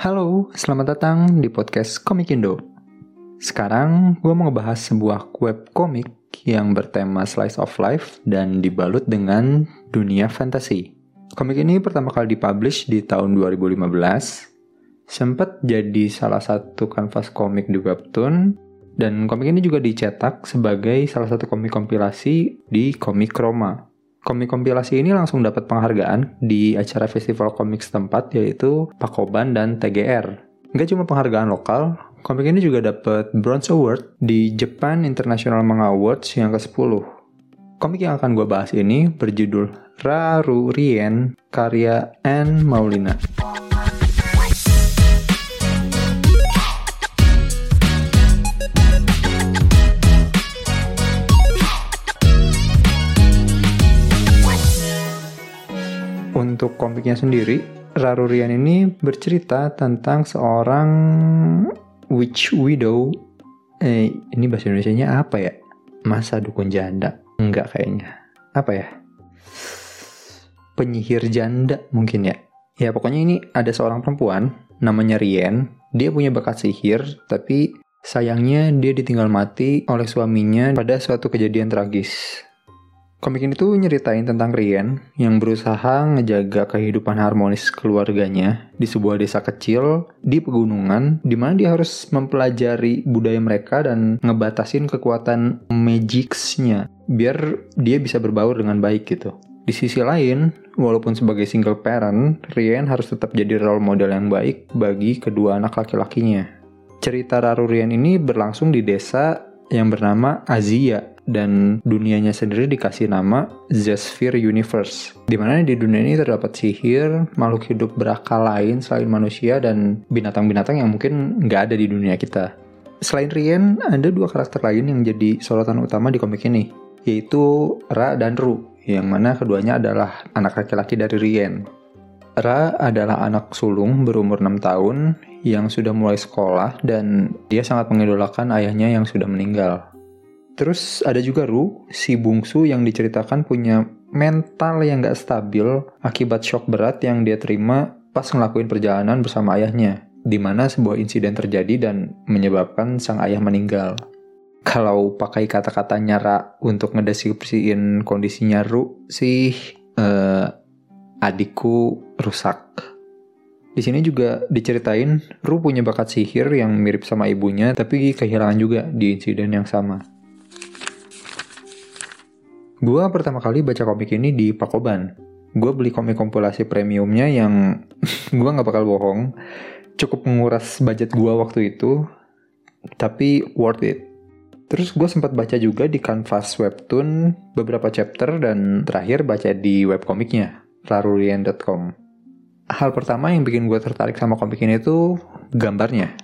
Halo, selamat datang di podcast Komik Indo. Sekarang gue mau ngebahas sebuah web komik yang bertema slice of life dan dibalut dengan dunia fantasi. Komik ini pertama kali dipublish di tahun 2015. Sempat jadi salah satu kanvas komik di webtoon dan komik ini juga dicetak sebagai salah satu komik kompilasi di Komik Roma komik kompilasi ini langsung dapat penghargaan di acara festival komik setempat yaitu Pakoban dan TGR. Gak cuma penghargaan lokal, komik ini juga dapat Bronze Award di Japan International Manga Awards yang ke-10. Komik yang akan gue bahas ini berjudul Raru Rien karya Anne Maulina. Untuk komiknya sendiri, Rarurian ini bercerita tentang seorang witch widow. Eh, ini bahasa Indonesia-nya apa ya? Masa dukun janda? Enggak kayaknya. Apa ya? Penyihir janda mungkin ya. Ya pokoknya ini ada seorang perempuan namanya Rien. Dia punya bakat sihir, tapi sayangnya dia ditinggal mati oleh suaminya pada suatu kejadian tragis. Komik ini tuh nyeritain tentang Rien yang berusaha ngejaga kehidupan harmonis keluarganya di sebuah desa kecil di pegunungan di mana dia harus mempelajari budaya mereka dan ngebatasin kekuatan magicsnya biar dia bisa berbaur dengan baik gitu. Di sisi lain, walaupun sebagai single parent, Rien harus tetap jadi role model yang baik bagi kedua anak laki-lakinya. Cerita Raru Rien ini berlangsung di desa yang bernama Azia dan dunianya sendiri dikasih nama Zesphere Universe. Di mana di dunia ini terdapat sihir, makhluk hidup berakal lain selain manusia dan binatang-binatang yang mungkin nggak ada di dunia kita. Selain Rien, ada dua karakter lain yang jadi sorotan utama di komik ini, yaitu Ra dan Ru, yang mana keduanya adalah anak laki-laki dari Rien. Ra adalah anak sulung berumur 6 tahun yang sudah mulai sekolah dan dia sangat mengidolakan ayahnya yang sudah meninggal. Terus ada juga Ru, si bungsu yang diceritakan punya mental yang gak stabil akibat shock berat yang dia terima pas ngelakuin perjalanan bersama ayahnya, di mana sebuah insiden terjadi dan menyebabkan sang ayah meninggal. Kalau pakai kata-kata nyara untuk ngedeskripsiin kondisinya Ru sih, uh, adikku rusak. Di sini juga diceritain Ru punya bakat sihir yang mirip sama ibunya, tapi kehilangan juga di insiden yang sama. Gua pertama kali baca komik ini di Pakoban. Gue beli komik kompilasi premiumnya yang gue nggak bakal bohong, cukup menguras budget gue waktu itu, tapi worth it. Terus gue sempat baca juga di kanvas webtoon beberapa chapter dan terakhir baca di webkomiknya, rarurian.com. Hal pertama yang bikin gue tertarik sama komik ini tuh gambarnya.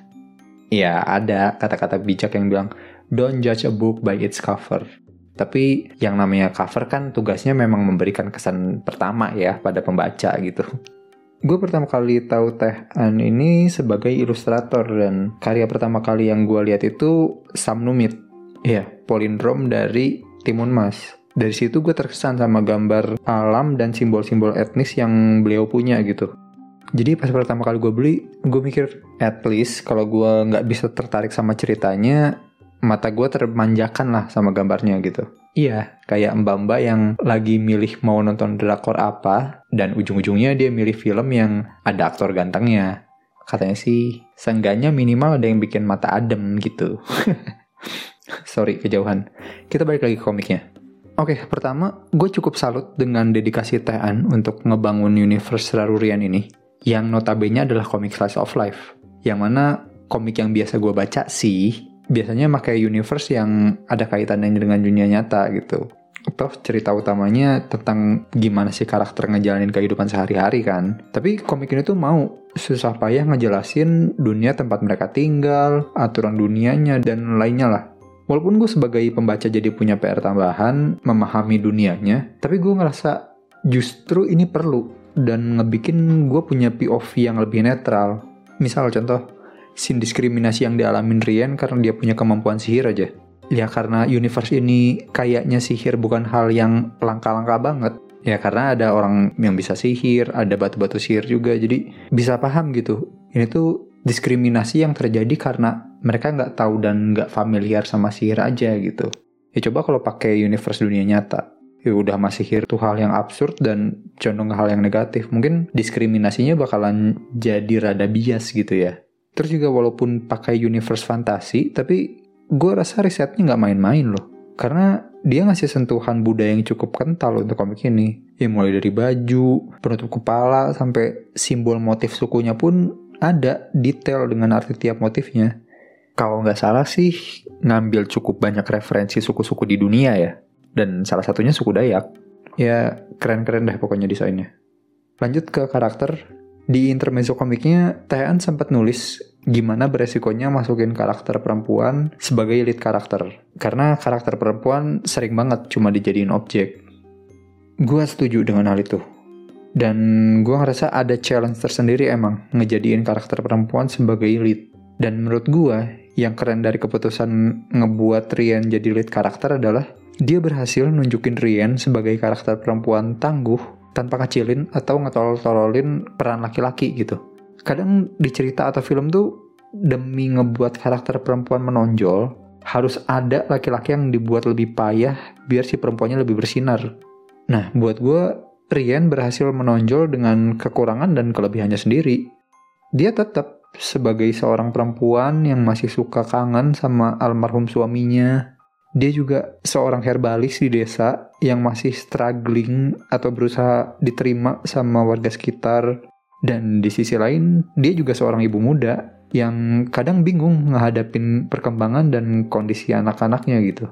Ya ada kata-kata bijak yang bilang, don't judge a book by its cover. Tapi yang namanya cover kan tugasnya memang memberikan kesan pertama ya pada pembaca gitu. Gue pertama kali tahu Teh An ini sebagai ilustrator dan karya pertama kali yang gue lihat itu Sam Numit. Ya, polindrom dari Timun Mas. Dari situ gue terkesan sama gambar alam dan simbol-simbol etnis yang beliau punya gitu. Jadi pas pertama kali gue beli, gue mikir at least kalau gue nggak bisa tertarik sama ceritanya, mata gue termanjakan lah sama gambarnya gitu. Iya, kayak mbak-mbak yang lagi milih mau nonton drakor apa, dan ujung-ujungnya dia milih film yang ada aktor gantengnya. Katanya sih, seenggaknya minimal ada yang bikin mata adem gitu. Sorry, kejauhan. Kita balik lagi ke komiknya. Oke, pertama, gue cukup salut dengan dedikasi Tean untuk ngebangun universe Rarurian ini, yang notabene adalah komik slice of life. Yang mana komik yang biasa gue baca sih, biasanya pakai universe yang ada kaitannya dengan dunia nyata gitu. Toh cerita utamanya tentang gimana sih karakter ngejalanin kehidupan sehari-hari kan. Tapi komik ini tuh mau susah payah ngejelasin dunia tempat mereka tinggal, aturan dunianya, dan lainnya lah. Walaupun gue sebagai pembaca jadi punya PR tambahan, memahami dunianya, tapi gue ngerasa justru ini perlu dan ngebikin gue punya POV yang lebih netral. Misal contoh, sin diskriminasi yang dialamin Rian karena dia punya kemampuan sihir aja. Ya karena universe ini kayaknya sihir bukan hal yang langka-langka banget. Ya karena ada orang yang bisa sihir, ada batu-batu sihir juga, jadi bisa paham gitu Ini tuh diskriminasi yang terjadi karena mereka nggak tahu dan nggak familiar sama sihir aja gitu. Ya coba kalau pakai universe dunia nyata, ya udah masih sihir tuh hal yang absurd dan condong hal yang negatif. Mungkin diskriminasinya bakalan jadi rada bias gitu ya. Terus juga walaupun pakai universe fantasi, tapi gue rasa risetnya nggak main-main loh. Karena dia ngasih sentuhan budaya yang cukup kental untuk komik ini. Ya mulai dari baju, penutup kepala, sampai simbol motif sukunya pun ada detail dengan arti tiap motifnya. Kalau nggak salah sih ngambil cukup banyak referensi suku-suku di dunia ya. Dan salah satunya suku Dayak. Ya keren-keren deh pokoknya desainnya. Lanjut ke karakter. Di intermezzo komiknya, Taean sempat nulis gimana beresikonya masukin karakter perempuan sebagai lead karakter. Karena karakter perempuan sering banget cuma dijadiin objek. Gue setuju dengan hal itu. Dan gue ngerasa ada challenge tersendiri emang ngejadiin karakter perempuan sebagai lead. Dan menurut gue, yang keren dari keputusan ngebuat Rian jadi lead karakter adalah dia berhasil nunjukin Rian sebagai karakter perempuan tangguh tanpa kecilin atau ngetolol-tololin peran laki-laki gitu kadang di cerita atau film tuh demi ngebuat karakter perempuan menonjol harus ada laki-laki yang dibuat lebih payah biar si perempuannya lebih bersinar. Nah, buat gue, Rian berhasil menonjol dengan kekurangan dan kelebihannya sendiri. Dia tetap sebagai seorang perempuan yang masih suka kangen sama almarhum suaminya. Dia juga seorang herbalis di desa yang masih struggling atau berusaha diterima sama warga sekitar. Dan di sisi lain, dia juga seorang ibu muda yang kadang bingung ngehadapin perkembangan dan kondisi anak-anaknya gitu.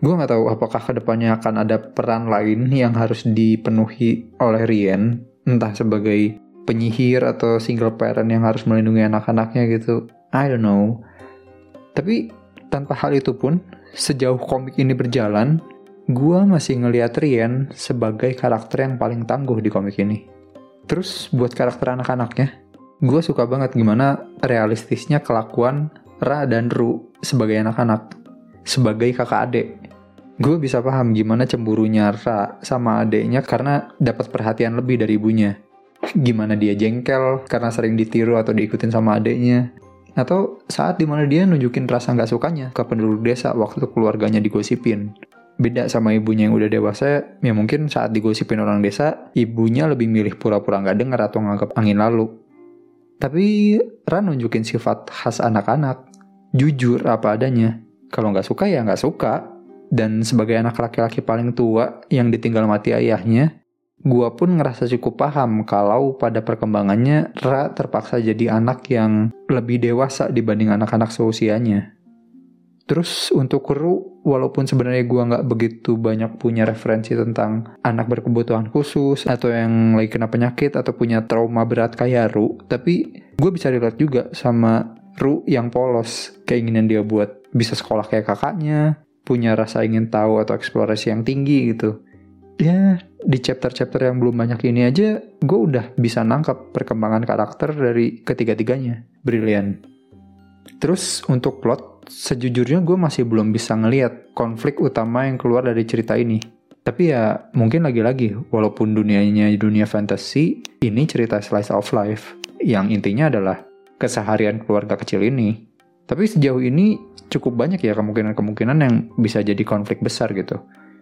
Gue gak tahu apakah ke depannya akan ada peran lain yang harus dipenuhi oleh Rien, entah sebagai penyihir atau single parent yang harus melindungi anak-anaknya gitu. I don't know. Tapi tanpa hal itu pun, sejauh komik ini berjalan, gue masih ngeliat Rien sebagai karakter yang paling tangguh di komik ini. Terus buat karakter anak-anaknya, gue suka banget gimana realistisnya kelakuan Ra dan Ru sebagai anak-anak, sebagai kakak adik. Gue bisa paham gimana cemburunya Ra sama adeknya karena dapat perhatian lebih dari ibunya. Gimana dia jengkel karena sering ditiru atau diikutin sama adeknya. Atau saat di mana dia nunjukin rasa nggak sukanya ke penduduk desa waktu keluarganya digosipin beda sama ibunya yang udah dewasa, ya mungkin saat digosipin orang desa, ibunya lebih milih pura-pura nggak dengar atau nganggap angin lalu. Tapi Ran nunjukin sifat khas anak-anak, jujur apa adanya. Kalau nggak suka ya nggak suka. Dan sebagai anak laki-laki paling tua yang ditinggal mati ayahnya, gua pun ngerasa cukup paham kalau pada perkembangannya Ra terpaksa jadi anak yang lebih dewasa dibanding anak-anak seusianya. Terus untuk kru, walaupun sebenarnya gue nggak begitu banyak punya referensi tentang anak berkebutuhan khusus atau yang lagi kena penyakit atau punya trauma berat kayak Ru, tapi gue bisa relate juga sama Ru yang polos, keinginan dia buat bisa sekolah kayak kakaknya, punya rasa ingin tahu atau eksplorasi yang tinggi gitu. Ya, di chapter-chapter yang belum banyak ini aja, gue udah bisa nangkap perkembangan karakter dari ketiga-tiganya. Brilian. Terus untuk plot, sejujurnya gue masih belum bisa ngelihat konflik utama yang keluar dari cerita ini. Tapi ya mungkin lagi-lagi, walaupun dunianya dunia fantasy, ini cerita slice of life yang intinya adalah keseharian keluarga kecil ini. Tapi sejauh ini cukup banyak ya kemungkinan-kemungkinan yang bisa jadi konflik besar gitu.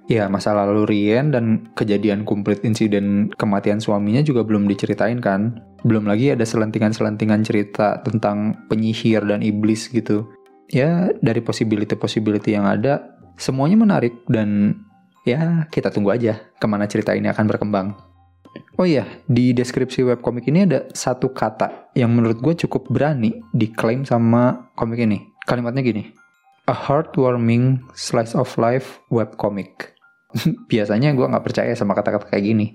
Ya masa lalu Rien dan kejadian kumplit insiden kematian suaminya juga belum diceritain kan. Belum lagi ada selentingan-selentingan cerita tentang penyihir dan iblis gitu ya dari possibility-possibility yang ada semuanya menarik dan ya kita tunggu aja ke mana cerita ini akan berkembang. Oh iya, di deskripsi webkomik ini ada satu kata yang menurut gue cukup berani diklaim sama komik ini. Kalimatnya gini, a heartwarming slice of life webcomic. Biasanya gue nggak percaya sama kata-kata kayak gini.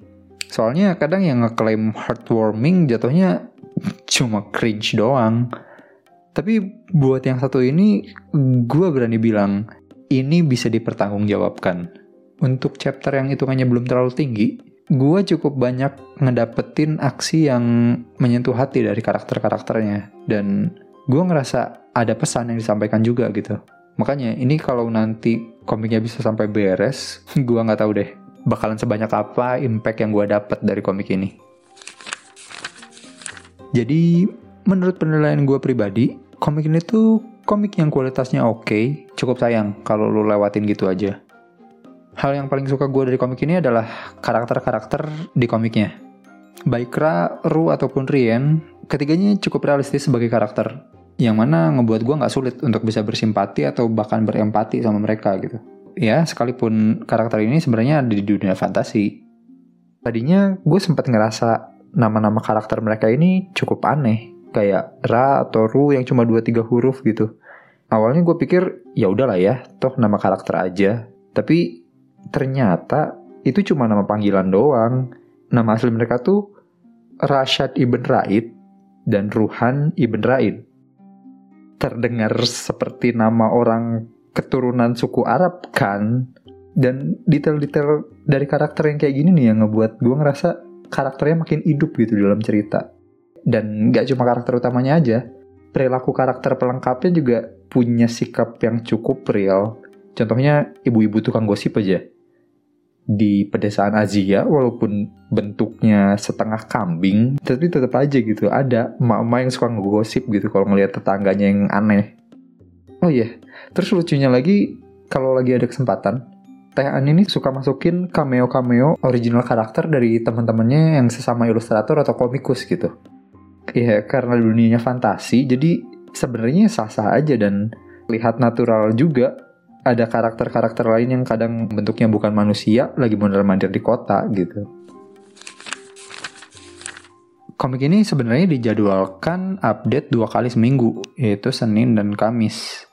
Soalnya kadang yang ngeklaim heartwarming jatuhnya cuma cringe doang. Tapi buat yang satu ini, gue berani bilang, ini bisa dipertanggungjawabkan. Untuk chapter yang hitungannya belum terlalu tinggi, gue cukup banyak ngedapetin aksi yang menyentuh hati dari karakter-karakternya. Dan gue ngerasa ada pesan yang disampaikan juga gitu. Makanya ini kalau nanti komiknya bisa sampai beres, gue nggak tahu deh bakalan sebanyak apa impact yang gue dapet dari komik ini. Jadi menurut penilaian gue pribadi, komik ini tuh komik yang kualitasnya oke, cukup sayang kalau lu lewatin gitu aja. Hal yang paling suka gue dari komik ini adalah karakter-karakter di komiknya. Baik Ra, Ru, ataupun Rien, ketiganya cukup realistis sebagai karakter. Yang mana ngebuat gue gak sulit untuk bisa bersimpati atau bahkan berempati sama mereka gitu. Ya, sekalipun karakter ini sebenarnya ada di dunia fantasi. Tadinya gue sempat ngerasa nama-nama karakter mereka ini cukup aneh. Kayak Ra atau Ru yang cuma 2-3 huruf gitu. Awalnya gue pikir ya udahlah ya, toh nama karakter aja. Tapi ternyata itu cuma nama panggilan doang. Nama asli mereka tuh Rashad Ibn Raid dan Ruhan Ibn Raid. Terdengar seperti nama orang keturunan suku Arab kan? Dan detail-detail dari karakter yang kayak gini nih yang ngebuat gue ngerasa karakternya makin hidup gitu dalam cerita. Dan gak cuma karakter utamanya aja, perilaku karakter pelengkapnya juga punya sikap yang cukup real. Contohnya ibu-ibu tukang gosip aja di pedesaan Asia walaupun bentuknya setengah kambing tapi tetap aja gitu ada emak-emak yang suka ngegosip gitu kalau ngelihat tetangganya yang aneh oh iya yeah. terus lucunya lagi kalau lagi ada kesempatan Teh An ini suka masukin cameo-cameo original karakter dari teman-temannya yang sesama ilustrator atau komikus gitu. Iya, karena dunianya fantasi, jadi sebenarnya sah-sah aja dan lihat natural juga ada karakter-karakter lain yang kadang bentuknya bukan manusia lagi mondar-mandir di kota gitu. Komik ini sebenarnya dijadwalkan update dua kali seminggu, yaitu Senin dan Kamis.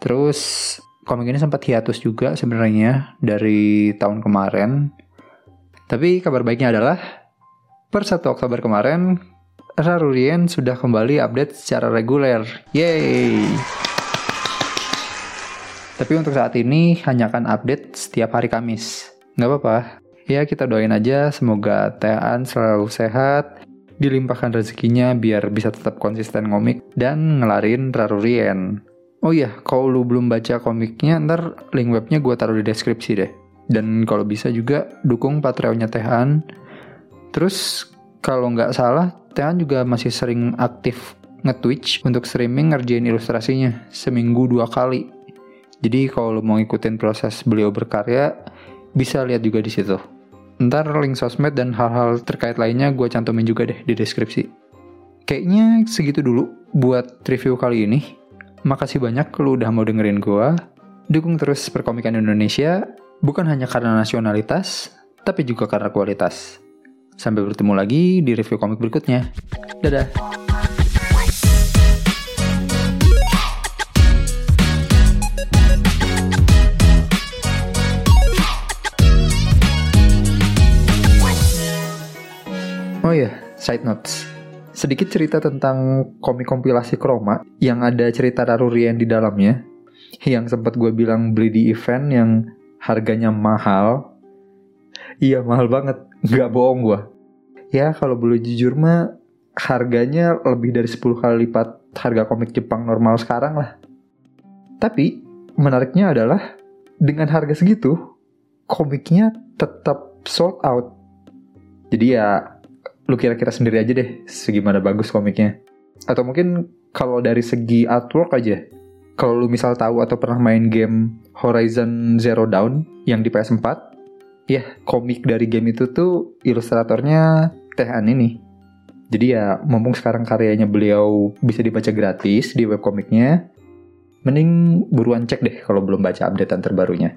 Terus komik ini sempat hiatus juga sebenarnya dari tahun kemarin. Tapi kabar baiknya adalah per 1 Oktober kemarin Rarurien sudah kembali update secara reguler. Yeay! Tapi untuk saat ini hanya akan update setiap hari Kamis. Nggak apa-apa. Ya kita doain aja semoga Tean selalu sehat, dilimpahkan rezekinya biar bisa tetap konsisten ngomik dan ngelarin Rarurien. Oh iya, kalau lu belum baca komiknya, ntar link webnya gue taruh di deskripsi deh. Dan kalau bisa juga dukung Patreonnya Tehan. Terus kalau nggak salah, Tehan juga masih sering aktif nge-twitch untuk streaming ngerjain ilustrasinya seminggu dua kali jadi kalau lo mau ngikutin proses beliau berkarya, bisa lihat juga di situ. Ntar link sosmed dan hal-hal terkait lainnya gue cantumin juga deh di deskripsi. Kayaknya segitu dulu buat review kali ini. Makasih banyak lo udah mau dengerin gue. Dukung terus perkomikan Indonesia, bukan hanya karena nasionalitas, tapi juga karena kualitas. Sampai bertemu lagi di review komik berikutnya. Dadah! Oh iya, side notes. Sedikit cerita tentang komik kompilasi Chroma yang ada cerita Rarurian di dalamnya. Yang sempat gue bilang beli di event yang harganya mahal. Iya mahal banget, nggak bohong gue. Ya kalau boleh jujur mah harganya lebih dari 10 kali lipat harga komik Jepang normal sekarang lah. Tapi menariknya adalah dengan harga segitu komiknya tetap sold out. Jadi ya lu kira-kira sendiri aja deh segimana bagus komiknya. Atau mungkin kalau dari segi artwork aja. Kalau lu misal tahu atau pernah main game Horizon Zero Dawn yang di PS4, ya komik dari game itu tuh ilustratornya Tehan ini. Jadi ya mumpung sekarang karyanya beliau bisa dibaca gratis di webkomiknya, mending buruan cek deh kalau belum baca updatean terbarunya.